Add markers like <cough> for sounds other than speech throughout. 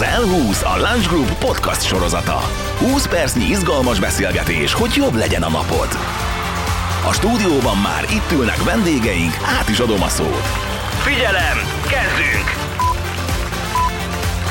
az L20 a Lunch Group podcast sorozata. 20 percnyi izgalmas beszélgetés, hogy jobb legyen a napod. A stúdióban már itt ülnek vendégeink, át is adom a szót. Figyelem, kezdünk!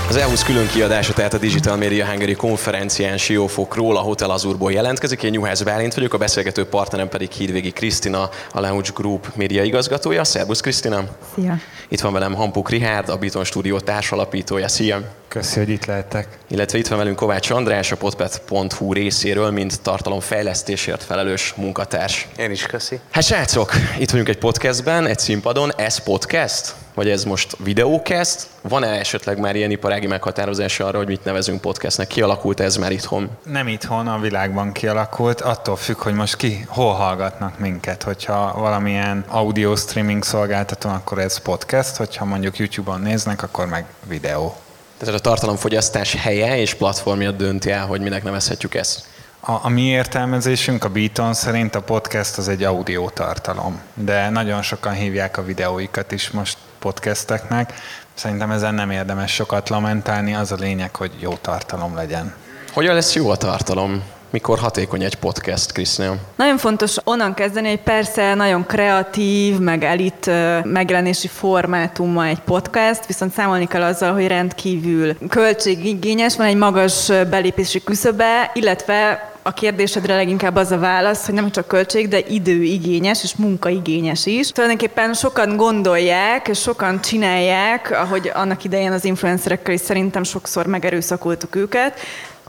Az EU-sz külön kiadása, tehát a Digital Media Hungary konferencián Siófokról a Hotel Azurból jelentkezik. Én Juhász Bálint vagyok, a beszélgető partnerem pedig Hídvégi Krisztina, a Lounge Group média igazgatója. Szervusz Krisztina! Szia! Itt van velem Hampuk Rihárd, a Biton Stúdió társalapítója. Szia! Köszi, hogy itt lehetek. Illetve itt van velünk Kovács András, a potpet.hu részéről, mint tartalomfejlesztésért felelős munkatárs. Én is köszi. Hát srácok, itt vagyunk egy podcastben, egy színpadon. Ez podcast? Vagy ez most videócast? Van-e esetleg már ilyen iparági meghatározása arra, hogy mit nevezünk podcastnek? Kialakult ez már itthon? Nem itthon, a világban kialakult. Attól függ, hogy most ki hol hallgatnak minket. Hogyha valamilyen audio streaming szolgáltatón, akkor ez podcast. Hogyha mondjuk YouTube-on néznek, akkor meg videó. Tehát a tartalomfogyasztás helye és platformja dönti el, hogy minek nevezhetjük ezt. A, a mi értelmezésünk, a Beaton szerint a podcast az egy audio tartalom, de nagyon sokan hívják a videóikat is most podcasteknek. Szerintem ezen nem érdemes sokat lamentálni, az a lényeg, hogy jó tartalom legyen. Hogyan lesz jó a tartalom? Mikor hatékony egy podcast, Krisztina? Nagyon fontos onnan kezdeni, hogy persze nagyon kreatív, meg elit megjelenési formátumma egy podcast, viszont számolni kell azzal, hogy rendkívül költségigényes, van egy magas belépési küszöbe, illetve a kérdésedre leginkább az a válasz, hogy nem csak költség, de időigényes és munkaigényes is. Tulajdonképpen sokan gondolják, és sokan csinálják, ahogy annak idején az influencerekkel is szerintem sokszor megerőszakoltuk őket,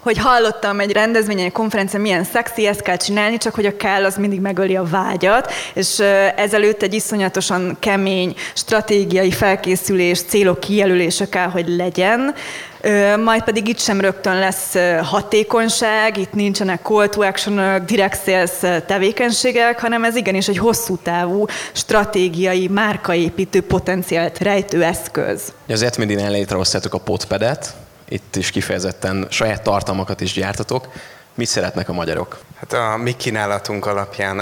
hogy hallottam egy rendezvényen, egy konferencián, milyen szexi, ezt kell csinálni, csak hogy a kell az mindig megöli a vágyat, és ezelőtt egy iszonyatosan kemény stratégiai felkészülés, célok kijelölése kell, hogy legyen, majd pedig itt sem rögtön lesz hatékonyság, itt nincsenek call to action direct sales tevékenységek, hanem ez igenis egy hosszú távú stratégiai, márkaépítő potenciált rejtő eszköz. Az Etmedin létrehoztátok a potpedet, itt is kifejezetten saját tartalmakat is gyártatok. Mit szeretnek a magyarok? Hát a mi kínálatunk alapján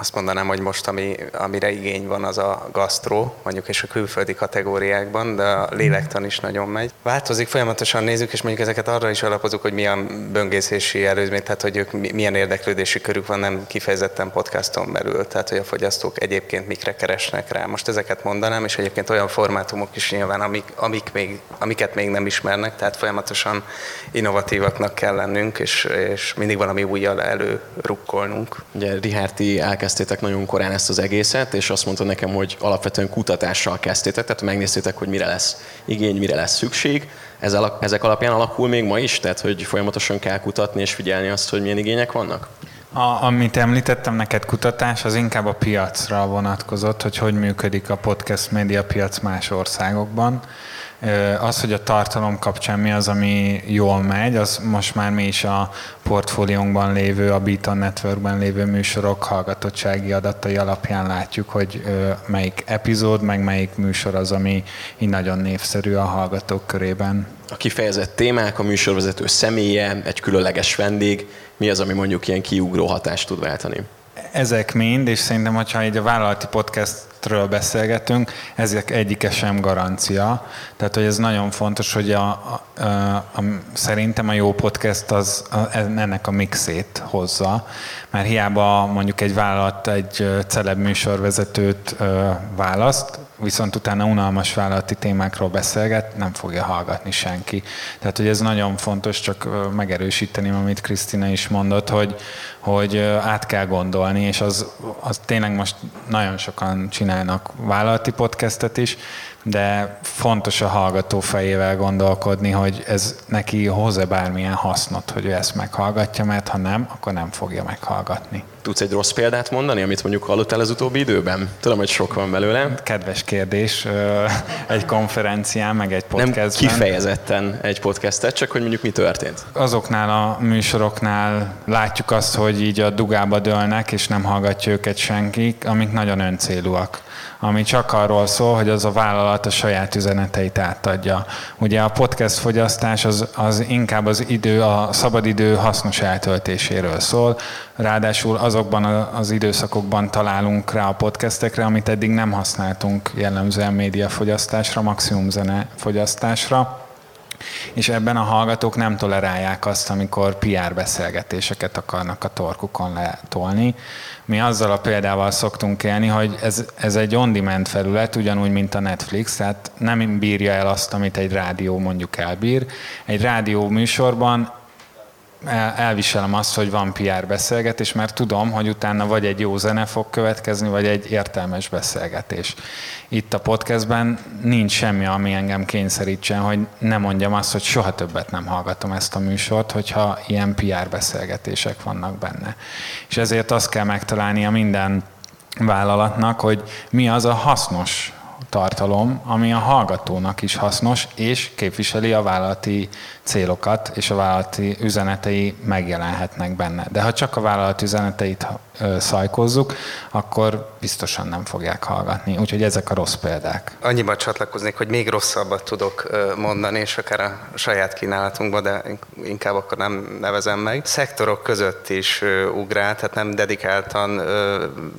azt mondanám, hogy most ami, amire igény van, az a gasztró, mondjuk és a külföldi kategóriákban, de a lélektan is nagyon megy. Változik, folyamatosan nézzük, és mondjuk ezeket arra is alapozunk, hogy milyen böngészési előzmény, tehát hogy ők milyen érdeklődési körük van, nem kifejezetten podcaston belül, tehát hogy a fogyasztók egyébként mikre keresnek rá. Most ezeket mondanám, és egyébként olyan formátumok is nyilván, amik, amik még, amiket még nem ismernek, tehát folyamatosan innovatívaknak kell lennünk, és, és mindig valami újjal előrukkolnunk. Ugye Rihárti elkezd elkezdtétek nagyon korán ezt az egészet, és azt mondta nekem, hogy alapvetően kutatással kezdtétek, tehát megnéztétek, hogy mire lesz igény, mire lesz szükség. Ezek alapján alakul még ma is, tehát hogy folyamatosan kell kutatni és figyelni azt, hogy milyen igények vannak? A, amit említettem neked kutatás, az inkább a piacra vonatkozott, hogy hogy működik a podcast média piac más országokban. Az, hogy a tartalom kapcsán mi az, ami jól megy, az most már mi is a portfóliónkban lévő, a Beaton Networkben lévő műsorok hallgatottsági adatai alapján látjuk, hogy melyik epizód, meg melyik műsor az, ami így nagyon népszerű a hallgatók körében. A kifejezett témák, a műsorvezető személye, egy különleges vendég, mi az, ami mondjuk ilyen kiugró hatást tud váltani? Ezek mind, és szerintem, hogyha egy a vállalati podcastről beszélgetünk, ezek egyike sem garancia. Tehát, hogy ez nagyon fontos, hogy a, a, a, a, szerintem a jó podcast az a, ennek a mixét hozza. Mert hiába mondjuk egy vállalat egy celeb műsorvezetőt ö, választ, viszont utána unalmas vállalati témákról beszélget, nem fogja hallgatni senki. Tehát, hogy ez nagyon fontos, csak megerősíteni, amit Krisztina is mondott, hogy, hogy át kell gondolni, és az, az tényleg most nagyon sokan csinálnak vállalati podcastet is, de fontos a hallgató fejével gondolkodni, hogy ez neki hoz-e bármilyen hasznot, hogy ő ezt meghallgatja, mert ha nem, akkor nem fogja meghallgatni. Tudsz egy rossz példát mondani, amit mondjuk hallottál az utóbbi időben? Tudom, hogy sok van belőle. Kedves kérdés, egy konferencián, meg egy podcastben. Nem kifejezetten egy podcastet, csak hogy mondjuk mi történt. Azoknál a műsoroknál látjuk azt, hogy így a dugába dőlnek, és nem hallgatja őket senki, amik nagyon öncélúak ami csak arról szól, hogy az a vállalat a saját üzeneteit átadja. Ugye a podcast fogyasztás az, az inkább az idő, a szabadidő hasznos eltöltéséről szól, ráadásul azokban az időszakokban találunk rá a podcastekre, amit eddig nem használtunk jellemzően médiafogyasztásra, maximum zene fogyasztásra És ebben a hallgatók nem tolerálják azt, amikor PR beszélgetéseket akarnak a torkukon letolni. Mi azzal a példával szoktunk élni, hogy ez, ez egy on-demand felület, ugyanúgy, mint a Netflix, tehát nem bírja el azt, amit egy rádió mondjuk elbír. Egy rádió műsorban elviselem azt, hogy van PR beszélgetés, mert tudom, hogy utána vagy egy jó zene fog következni, vagy egy értelmes beszélgetés. Itt a podcastben nincs semmi, ami engem kényszerítsen, hogy ne mondjam azt, hogy soha többet nem hallgatom ezt a műsort, hogyha ilyen PR beszélgetések vannak benne. És ezért azt kell megtalálnia minden vállalatnak, hogy mi az a hasznos tartalom, ami a hallgatónak is hasznos, és képviseli a vállalati célokat, és a vállalati üzenetei megjelenhetnek benne. De ha csak a vállalati üzeneteit szajkozzuk, akkor biztosan nem fogják hallgatni. Úgyhogy ezek a rossz példák. Annyiban csatlakoznék, hogy még rosszabbat tudok mondani, és akár a saját kínálatunkban, de inkább akkor nem nevezem meg. Szektorok között is ugrál, tehát nem dedikáltan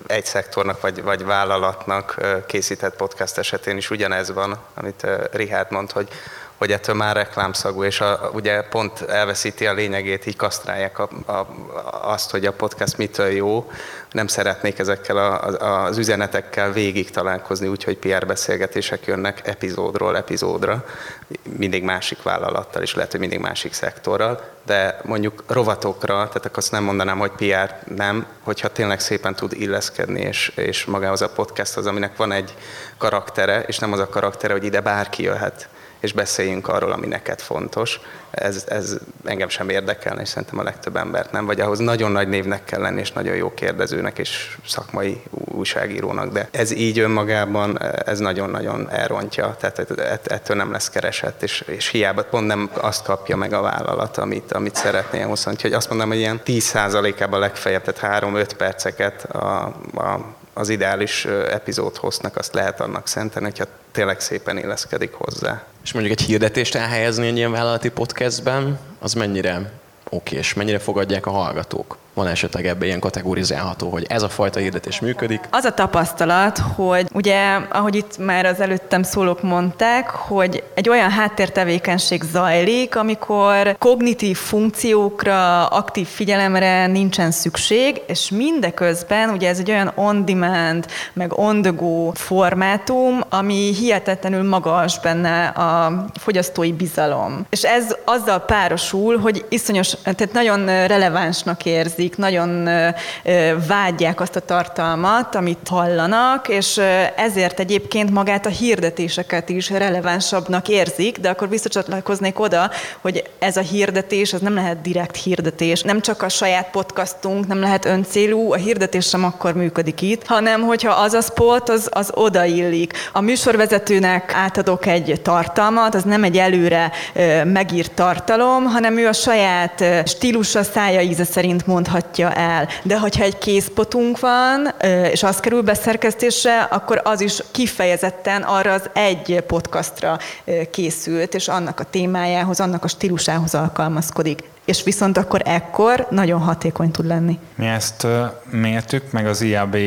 egy szektornak vagy, vagy vállalatnak készített podcast esetén is ugyanez van, amit Richard mond, hogy hogy ettől már reklámszagú, és a, ugye pont elveszíti a lényegét, így kasztrálják a, a, azt, hogy a podcast mitől jó. Nem szeretnék ezekkel a, a, az üzenetekkel végig találkozni, úgyhogy PR beszélgetések jönnek epizódról epizódra, mindig másik vállalattal, és lehet, hogy mindig másik szektorral, de mondjuk rovatokra, tehát akkor azt nem mondanám, hogy PR nem, hogyha tényleg szépen tud illeszkedni, és, és magához a podcast az, aminek van egy karaktere, és nem az a karaktere, hogy ide bárki jöhet és beszéljünk arról, ami neked fontos. Ez, ez engem sem érdekel, és szerintem a legtöbb embert nem, vagy ahhoz nagyon nagy névnek kell lenni, és nagyon jó kérdezőnek, és szakmai újságírónak, de ez így önmagában, ez nagyon-nagyon elrontja, tehát ettől nem lesz keresett, és, és hiába pont nem azt kapja meg a vállalat, amit, amit szeretné hosszan. Úgyhogy azt mondom, hogy ilyen 10%-ában legfeljebb, tehát 3-5 perceket a, a az ideális epizód hoznak, azt lehet annak szentelni, hogyha tényleg szépen illeszkedik hozzá. És mondjuk egy hirdetést elhelyezni egy ilyen vállalati podcastben, az mennyire oké, és mennyire fogadják a hallgatók? Van esetleg ebbe ilyen kategorizálható, hogy ez a fajta hirdetés működik? Az a tapasztalat, hogy ugye, ahogy itt már az előttem szólók mondták, hogy egy olyan háttértevékenység zajlik, amikor kognitív funkciókra, aktív figyelemre nincsen szükség, és mindeközben ugye ez egy olyan on-demand, meg on-the-go formátum, ami hihetetlenül magas benne a fogyasztói bizalom. És ez azzal párosul, hogy iszonyos, tehát nagyon relevánsnak érzi érzik, nagyon vágyják azt a tartalmat, amit hallanak, és ezért egyébként magát a hirdetéseket is relevánsabbnak érzik, de akkor visszacsatlakoznék oda, hogy ez a hirdetés, az nem lehet direkt hirdetés, nem csak a saját podcastunk, nem lehet öncélú, a hirdetés sem akkor működik itt, hanem hogyha az a spot, az, az odaillik. A műsorvezetőnek átadok egy tartalmat, az nem egy előre megírt tartalom, hanem ő a saját stílusa, szája íze szerint mond mondhatja el. De hogyha egy készpotunk van, és az kerül beszerkesztésre, akkor az is kifejezetten arra az egy podcastra készült, és annak a témájához, annak a stílusához alkalmazkodik és viszont akkor ekkor nagyon hatékony tud lenni. Mi ezt mértük, meg az IAB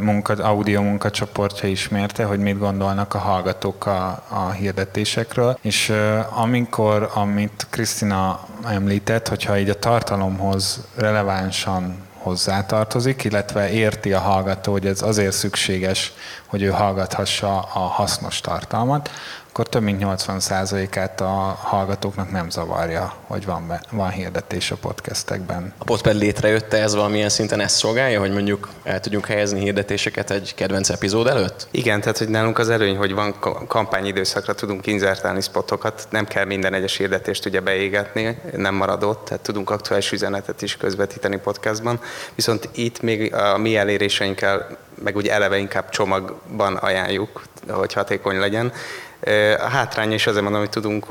munka, audio munkacsoportja is mérte, hogy mit gondolnak a hallgatók a, a hirdetésekről, és amikor, amit Krisztina említett, hogyha így a tartalomhoz relevánsan hozzátartozik, illetve érti a hallgató, hogy ez azért szükséges, hogy ő hallgathassa a hasznos tartalmat, akkor több mint 80%-át a hallgatóknak nem zavarja, hogy van, be, van hirdetés a podcastekben. A Podpad létrejötte ez valamilyen szinten ezt szolgálja, hogy mondjuk el tudjunk helyezni hirdetéseket egy kedvenc epizód előtt? Igen, tehát hogy nálunk az előny, hogy van kampányidőszakra tudunk inzertálni spotokat, nem kell minden egyes hirdetést ugye beégetni, nem maradott, tehát tudunk aktuális üzenetet is közvetíteni podcastban, viszont itt még a mi eléréseinkkel meg ugye eleve inkább csomagban ajánljuk, hogy hatékony legyen. A hátrány is azért mondom, hogy tudunk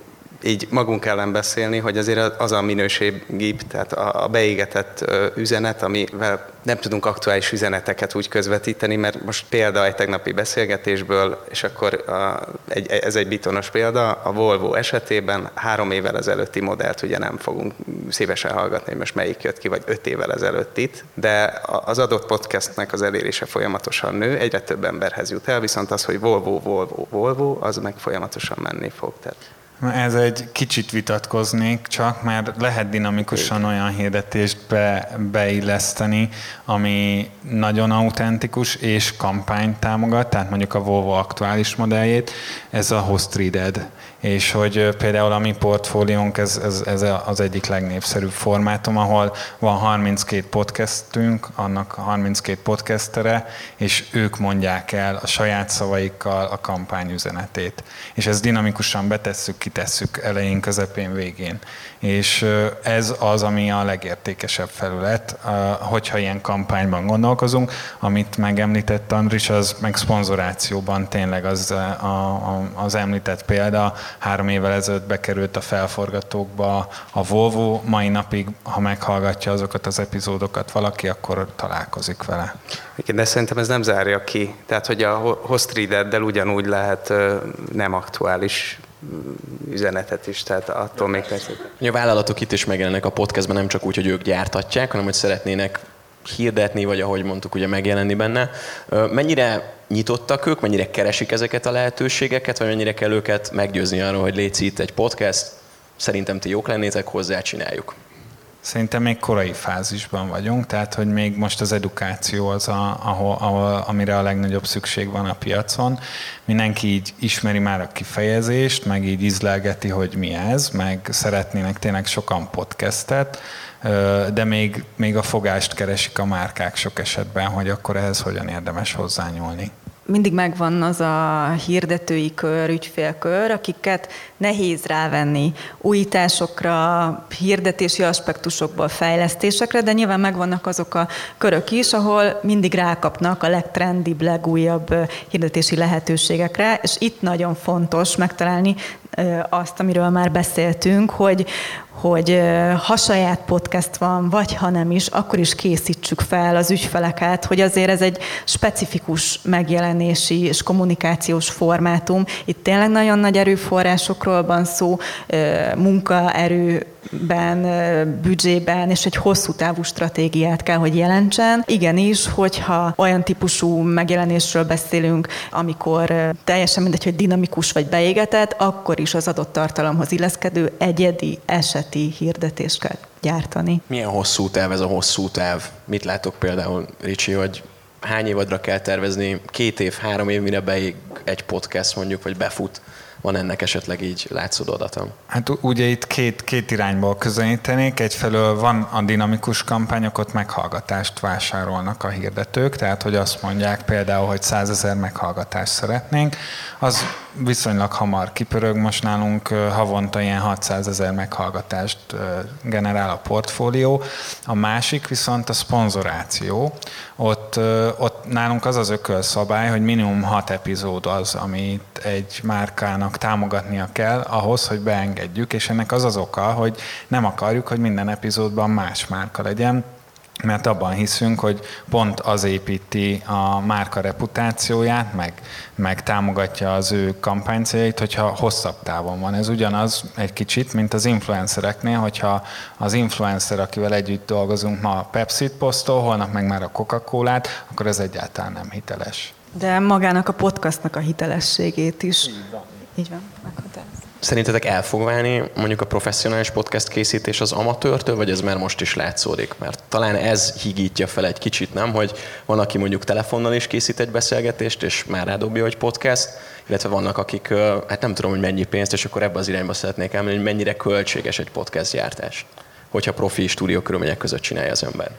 így magunk ellen beszélni, hogy azért az a minőségi, tehát a beégetett üzenet, amivel nem tudunk aktuális üzeneteket úgy közvetíteni, mert most példa egy tegnapi beszélgetésből, és akkor a, egy, ez egy bitonos példa, a Volvo esetében három évvel ezelőtti modellt ugye nem fogunk szívesen hallgatni, hogy most melyik jött ki, vagy öt évvel ezelőtt itt, de az adott podcastnek az elérése folyamatosan nő, egyre több emberhez jut el, viszont az, hogy Volvo, Volvo, Volvo, az meg folyamatosan menni fog. Tehát Ez egy kicsit vitatkoznék csak, mert lehet dinamikusan olyan hirdetést be, beilleszteni, ami nagyon autentikus és kampányt támogat, tehát mondjuk a Volvo aktuális modelljét, ez a Host Readed és hogy például a mi portfóliónk ez, ez, ez az egyik legnépszerűbb formátum, ahol van 32 podcastünk, annak 32 podcastere, és ők mondják el a saját szavaikkal a kampányüzenetét. És ezt dinamikusan betesszük, kitesszük elején, közepén, végén. És ez az, ami a legértékesebb felület, hogyha ilyen kampányban gondolkozunk, amit megemlített Andris, az meg szponzorációban tényleg az, a, az említett példa, három évvel ezelőtt bekerült a felforgatókba a Volvo, mai napig, ha meghallgatja azokat az epizódokat valaki, akkor találkozik vele. Igen, de szerintem ez nem zárja ki. Tehát, hogy a host reader ugyanúgy lehet nem aktuális üzenetet is, tehát attól még persze. A vállalatok itt is megjelennek a podcastben, nem csak úgy, hogy ők gyártatják, hanem hogy szeretnének hirdetni, vagy ahogy mondtuk, ugye megjelenni benne. Mennyire nyitottak ők, mennyire keresik ezeket a lehetőségeket, vagy mennyire kell őket meggyőzni arról, hogy légy itt egy podcast, szerintem ti jók lennétek hozzá, csináljuk. Szerintem még korai fázisban vagyunk, tehát hogy még most az edukáció az, a, ahol, ahol, amire a legnagyobb szükség van a piacon. Mindenki így ismeri már a kifejezést, meg így izlelgeti, hogy mi ez, meg szeretnének tényleg sokan podcastet, de még, még a fogást keresik a márkák sok esetben, hogy akkor ehhez hogyan érdemes hozzányúlni mindig megvan az a hirdetői kör, ügyfélkör, akiket nehéz rávenni újításokra, hirdetési aspektusokból fejlesztésekre, de nyilván megvannak azok a körök is, ahol mindig rákapnak a legtrendibb, legújabb hirdetési lehetőségekre, és itt nagyon fontos megtalálni azt, amiről már beszéltünk, hogy, hogy ha saját podcast van, vagy ha nem is, akkor is készítsük fel az ügyfeleket, hogy azért ez egy specifikus megjelenési és kommunikációs formátum. Itt tényleg nagyon nagy erőforrásokról van szó, munkaerő ben, büdzsében, és egy hosszú távú stratégiát kell, hogy jelentsen. Igenis, hogyha olyan típusú megjelenésről beszélünk, amikor teljesen mindegy, hogy dinamikus vagy beégetett, akkor is az adott tartalomhoz illeszkedő egyedi eseti hirdetést kell gyártani. Milyen hosszú táv ez a hosszú táv? Mit látok például, Ricsi, hogy hány évadra kell tervezni? Két év, három év, mire beég egy podcast mondjuk, vagy befut? Van ennek esetleg így látszódó adatom? Hát ugye itt két, két irányból közelítenék. Egyfelől van a dinamikus kampányok, ott meghallgatást vásárolnak a hirdetők, tehát hogy azt mondják például, hogy 100 ezer meghallgatást szeretnénk, az viszonylag hamar kipörög. Most nálunk havonta ilyen 600 ezer meghallgatást generál a portfólió. A másik viszont a szponzoráció. Ott, ott nálunk az az ökölszabály, hogy minimum 6 epizód az, amit egy márkának támogatnia kell ahhoz, hogy beengedjük, és ennek az az oka, hogy nem akarjuk, hogy minden epizódban más márka legyen, mert abban hiszünk, hogy pont az építi a márka reputációját, meg, meg támogatja az ő kampánycéljait, hogyha hosszabb távon van. Ez ugyanaz egy kicsit, mint az influencereknél, hogyha az influencer, akivel együtt dolgozunk ma a Pepsi-t posztol, holnap meg már a Coca-Colát, akkor ez egyáltalán nem hiteles. De magának a podcastnak a hitelességét is. Így van. Így van, Szerintetek el fog válni mondjuk a professzionális podcast készítés az amatőrtől, vagy ez már most is látszódik? Mert talán ez higítja fel egy kicsit, nem? Hogy van, aki mondjuk telefonnal is készít egy beszélgetést, és már rádobja, hogy podcast, illetve vannak, akik, hát nem tudom, hogy mennyi pénzt, és akkor ebbe az irányba szeretnék elmenni, hogy mennyire költséges egy podcast gyártás, hogyha profi stúdió körülmények között csinálja az ember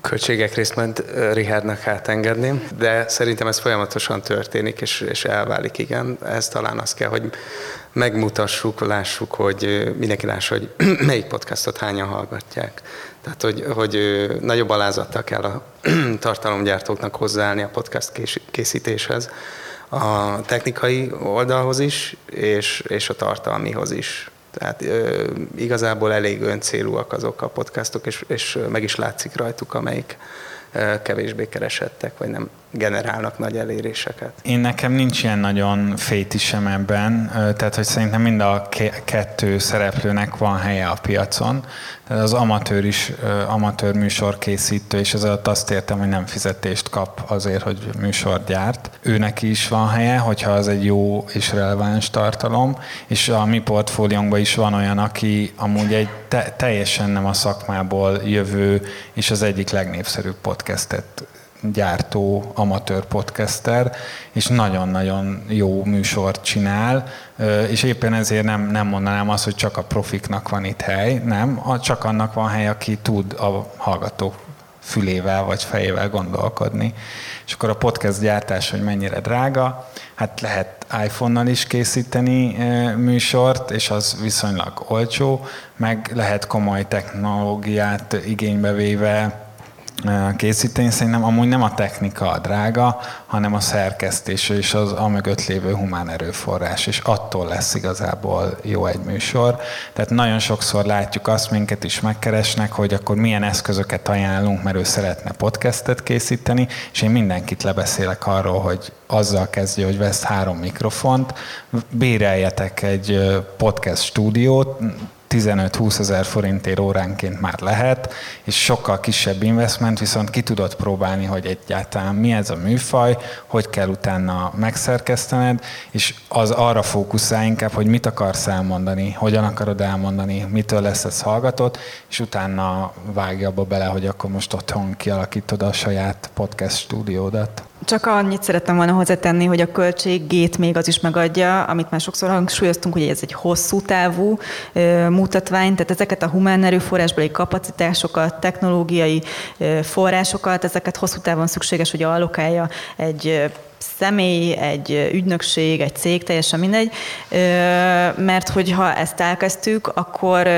költségek részt majd Richardnak átengedném, de szerintem ez folyamatosan történik, és, és elválik, igen. Ez talán az kell, hogy megmutassuk, lássuk, hogy mindenki lássa, hogy <clears throat> melyik podcastot hányan hallgatják. Tehát, hogy, hogy nagyobb alázattal kell a <clears throat> tartalomgyártóknak hozzáállni a podcast készítéshez, a technikai oldalhoz is, és, és a tartalmihoz is. Tehát ö, igazából elég öncélúak azok a podcastok, és, és meg is látszik rajtuk, amelyik kevésbé keresettek, vagy nem generálnak nagy eléréseket. Én nekem nincs ilyen nagyon fétisem ebben, tehát hogy szerintem mind a kettő szereplőnek van helye a piacon. Tehát az amatőr is, amatőr műsor készítő, és ez alatt azt értem, hogy nem fizetést kap azért, hogy műsor gyárt. Őnek is van helye, hogyha az egy jó és releváns tartalom, és a mi portfóliónkban is van olyan, aki amúgy egy te- teljesen nem a szakmából jövő, és az egyik legnépszerűbb podcastet gyártó amatőr podcaster, és nagyon-nagyon jó műsort csinál, és éppen ezért nem, nem mondanám azt, hogy csak a profiknak van itt hely, nem, csak annak van hely, aki tud a hallgatók fülével vagy fejével gondolkodni. És akkor a podcast gyártás, hogy mennyire drága, hát lehet iPhone-nal is készíteni műsort, és az viszonylag olcsó, meg lehet komoly technológiát igénybe véve készíteni. Szerintem amúgy nem a technika a drága, hanem a szerkesztés és az a lévő humán erőforrás, és attól lesz igazából jó egy műsor. Tehát nagyon sokszor látjuk azt, minket is megkeresnek, hogy akkor milyen eszközöket ajánlunk, mert ő szeretne podcastet készíteni, és én mindenkit lebeszélek arról, hogy azzal kezdje, hogy vesz három mikrofont, béreljetek egy podcast stúdiót, 15-20 ezer forintért óránként már lehet, és sokkal kisebb investment, viszont ki tudod próbálni, hogy egyáltalán mi ez a műfaj, hogy kell utána megszerkesztened, és az arra fókuszál inkább, hogy mit akarsz elmondani, hogyan akarod elmondani, mitől lesz ez hallgatott, és utána vágja abba bele, hogy akkor most otthon kialakítod a saját podcast stúdiódat. Csak annyit szerettem volna hozzátenni, hogy a költségét még az is megadja, amit már sokszor hangsúlyoztunk, hogy ez egy hosszú távú mutatvány, tehát ezeket a humán erőforrásbeli kapacitásokat, technológiai forrásokat, ezeket hosszú távon szükséges, hogy allokálja egy személy, egy ügynökség, egy cég, teljesen mindegy, mert hogyha ezt elkezdtük, akkor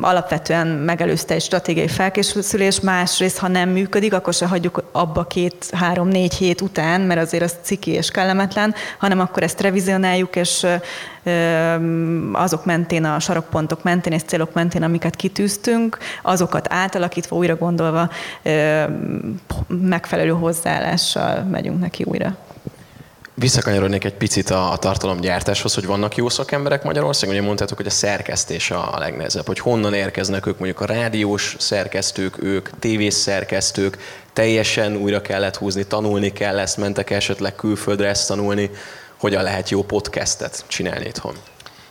alapvetően megelőzte egy stratégiai felkészülés, másrészt, ha nem működik, akkor se hagyjuk abba két, három, négy hét után, mert azért az ciki és kellemetlen, hanem akkor ezt revizionáljuk, és azok mentén, a sarokpontok mentén és célok mentén, amiket kitűztünk, azokat átalakítva, újra gondolva megfelelő hozzáállással megyünk neki újra. Visszakanyarodnék egy picit a, a tartalomgyártáshoz, hogy vannak jó szakemberek Magyarországon. Ugye mondtátok, hogy a szerkesztés a, a legnehezebb, hogy honnan érkeznek ők, mondjuk a rádiós szerkesztők, ők tévés szerkesztők, teljesen újra kellett húzni, tanulni kell ezt, mentek esetleg külföldre ezt tanulni, hogyan lehet jó podcastet csinálni itthon.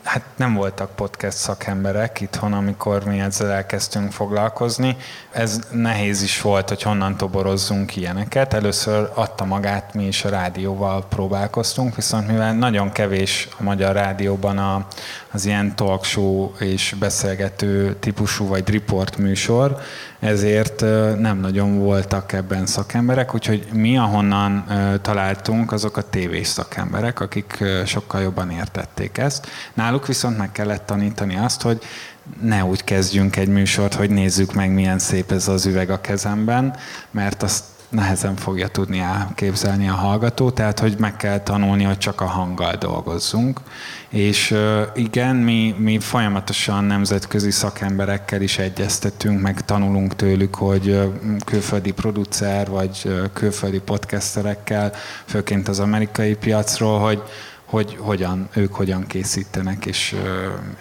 Hát nem voltak podcast szakemberek itthon, amikor mi ezzel elkezdtünk foglalkozni. Ez nehéz is volt, hogy honnan toborozzunk ilyeneket. Először adta magát, mi is a rádióval próbálkoztunk, viszont mivel nagyon kevés a magyar rádióban a, az ilyen talk show és beszélgető típusú vagy report műsor, ezért nem nagyon voltak ebben szakemberek, úgyhogy mi ahonnan találtunk, azok a tévés szakemberek, akik sokkal jobban értették ezt. Náluk viszont meg kellett tanítani azt, hogy ne úgy kezdjünk egy műsort, hogy nézzük meg, milyen szép ez az üveg a kezemben, mert azt nehezen fogja tudni elképzelni a hallgató, tehát hogy meg kell tanulni, hogy csak a hanggal dolgozzunk. És igen, mi, mi folyamatosan nemzetközi szakemberekkel is egyeztetünk, meg tanulunk tőlük, hogy külföldi producer vagy külföldi podcasterekkel, főként az amerikai piacról, hogy hogy hogyan, ők hogyan készítenek, és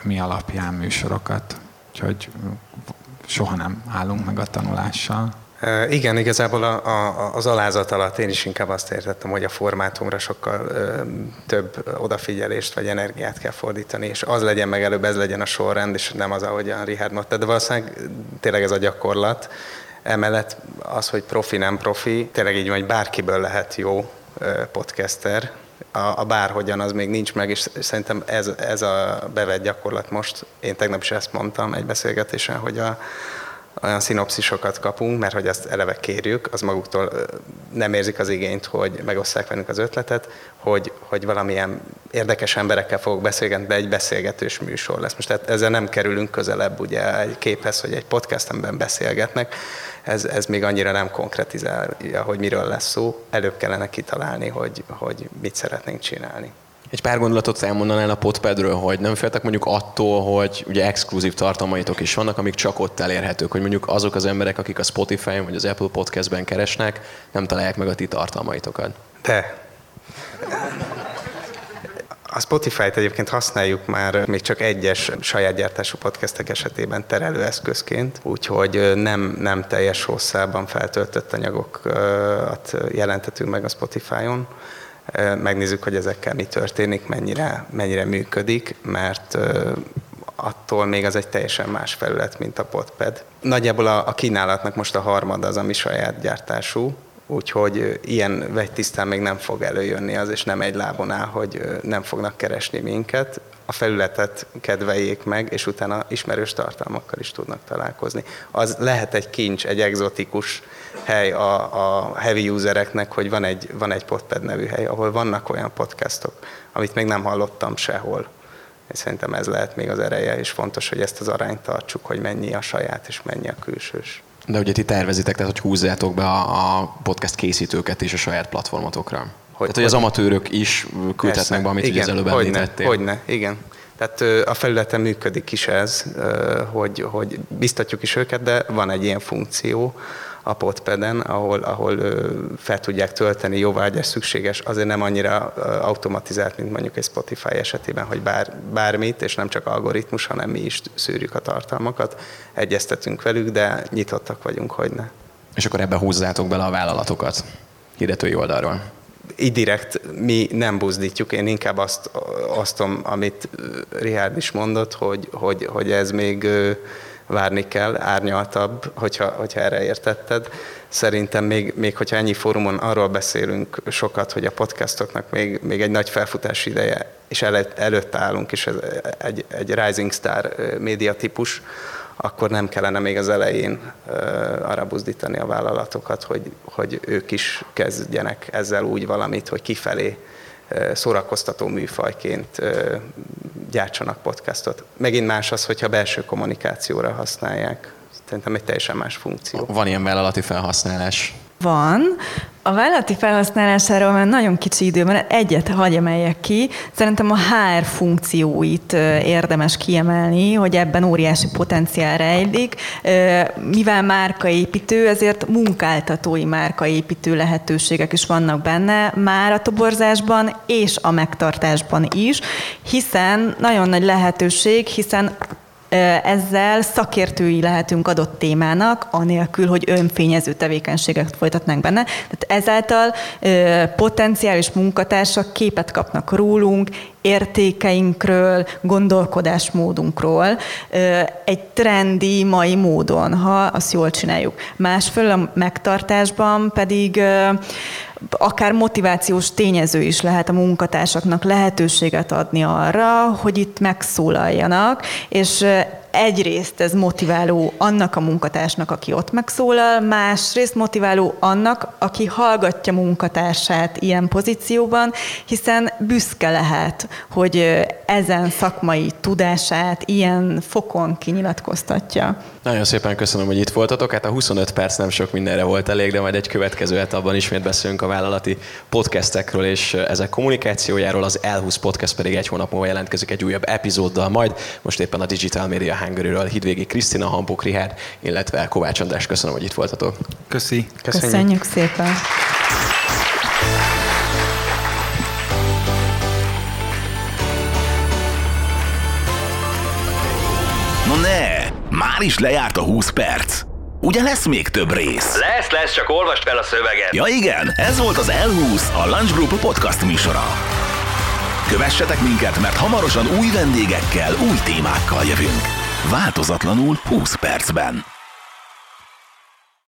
mi alapján műsorokat. Úgyhogy soha nem állunk meg a tanulással. Igen, igazából a, a, az alázat alatt én is inkább azt értettem, hogy a formátumra sokkal ö, több odafigyelést vagy energiát kell fordítani, és az legyen meg előbb, ez legyen a sorrend, és nem az, ahogy a Richard mondta. De valószínűleg tényleg ez a gyakorlat. Emellett az, hogy profi, nem profi, tényleg így vagy bárkiből lehet jó podcaster, a, a bárhogyan az még nincs meg, és szerintem ez, ez a bevett gyakorlat most, én tegnap is ezt mondtam egy beszélgetésen, hogy a, olyan szinopszisokat kapunk, mert hogy ezt eleve kérjük, az maguktól nem érzik az igényt, hogy megosszák velünk az ötletet, hogy, hogy valamilyen érdekes emberekkel fogok beszélgetni, de egy beszélgetős műsor lesz. Most tehát ezzel nem kerülünk közelebb ugye egy képhez, hogy egy podcastemben beszélgetnek, ez, ez még annyira nem konkretizálja, hogy miről lesz szó. Előbb kellene kitalálni, hogy, hogy mit szeretnénk csinálni. Egy pár gondolatot elmondanál a Podpadről, hogy nem féltek mondjuk attól, hogy ugye exkluzív tartalmaitok is vannak, amik csak ott elérhetők, hogy mondjuk azok az emberek, akik a Spotify-on vagy az Apple Podcast-ben keresnek, nem találják meg a ti tartalmaitokat. De. A Spotify-t egyébként használjuk már még csak egyes saját gyártású podcastek esetében terelőeszközként, úgyhogy nem, nem teljes hosszában feltöltött anyagokat jelentetünk meg a Spotify-on megnézzük, hogy ezekkel mi történik, mennyire, mennyire működik, mert attól még az egy teljesen más felület, mint a Podpad. Nagyjából a, a kínálatnak most a harmad az, ami saját gyártású, úgyhogy ilyen vegytisztán még nem fog előjönni az, és nem egy lábon áll, hogy nem fognak keresni minket. A felületet kedveljék meg, és utána ismerős tartalmakkal is tudnak találkozni. Az lehet egy kincs, egy egzotikus hely a, a heavy usereknek, hogy van egy, van egy Podpad nevű hely, ahol vannak olyan podcastok, amit még nem hallottam sehol. És szerintem ez lehet még az ereje, és fontos, hogy ezt az arányt tartsuk, hogy mennyi a saját, és mennyi a külsős. De ugye ti tervezitek, tehát hogy húzzátok be a, a podcast készítőket is a saját platformotokra. Hogy, tehát, hogy az amatőrök is küldhetnek be, amit igen, az előbb említettél. Hogyne, igen. Tehát a felületen működik is ez, hogy, hogy biztatjuk is őket, de van egy ilyen funkció, a Podpeden, ahol, ahol fel tudják tölteni jóvágyás szükséges, azért nem annyira automatizált, mint mondjuk egy Spotify esetében, hogy bár, bármit, és nem csak algoritmus, hanem mi is szűrjük a tartalmakat, egyeztetünk velük, de nyitottak vagyunk, hogy ne. És akkor ebbe húzzátok bele a vállalatokat hirdetői oldalról így direkt mi nem buzdítjuk, én inkább azt osztom, amit Richard is mondott, hogy, hogy, hogy ez még várni kell, árnyaltabb, hogyha, hogyha erre értetted. Szerintem még, még hogyha ennyi fórumon arról beszélünk sokat, hogy a podcastoknak még, még egy nagy felfutási ideje, és előtt, előtt állunk, és ez egy, egy rising star média típus, akkor nem kellene még az elején arra buzdítani a vállalatokat, hogy, hogy ők is kezdjenek ezzel úgy valamit, hogy kifelé szórakoztató műfajként gyártsanak podcastot. Megint más az, hogyha belső kommunikációra használják. Szerintem egy teljesen más funkció. Van ilyen vállalati felhasználás? Van. A vállalati felhasználásáról már nagyon kicsi időben egyet hagy emeljek ki. Szerintem a HR funkcióit érdemes kiemelni, hogy ebben óriási potenciál rejlik. Mivel márkaépítő, ezért munkáltatói márkaépítő lehetőségek is vannak benne, már a toborzásban és a megtartásban is, hiszen nagyon nagy lehetőség, hiszen ezzel szakértői lehetünk adott témának, anélkül, hogy önfényező tevékenységet folytatnánk benne. Tehát ezáltal potenciális munkatársak képet kapnak rólunk, értékeinkről, gondolkodásmódunkról egy trendi mai módon, ha azt jól csináljuk. Másfél a megtartásban pedig akár motivációs tényező is lehet a munkatársaknak lehetőséget adni arra, hogy itt megszólaljanak, és egyrészt ez motiváló annak a munkatársnak, aki ott megszólal, másrészt motiváló annak, aki hallgatja munkatársát ilyen pozícióban, hiszen büszke lehet, hogy ezen szakmai tudását ilyen fokon kinyilatkoztatja. Nagyon szépen köszönöm, hogy itt voltatok. Hát a 25 perc nem sok mindenre volt elég, de majd egy következő etapban ismét beszélünk a vállalati podcastekről és ezek kommunikációjáról. Az L20 podcast pedig egy hónap múlva jelentkezik egy újabb epizóddal, majd most éppen a Digital Media Hungary-ről Hidvégi Krisztina, Hampuk Richard, illetve Kovács András. Köszönöm, hogy itt voltatok. Köszi. Köszönjük, Köszönjük szépen. Már is lejárt a 20 perc. Ugye lesz még több rész? Lesz, lesz, csak olvast fel a szöveget. Ja igen, ez volt az L20, a Lunch Group podcast műsora. Kövessetek minket, mert hamarosan új vendégekkel, új témákkal jövünk. Változatlanul 20 percben.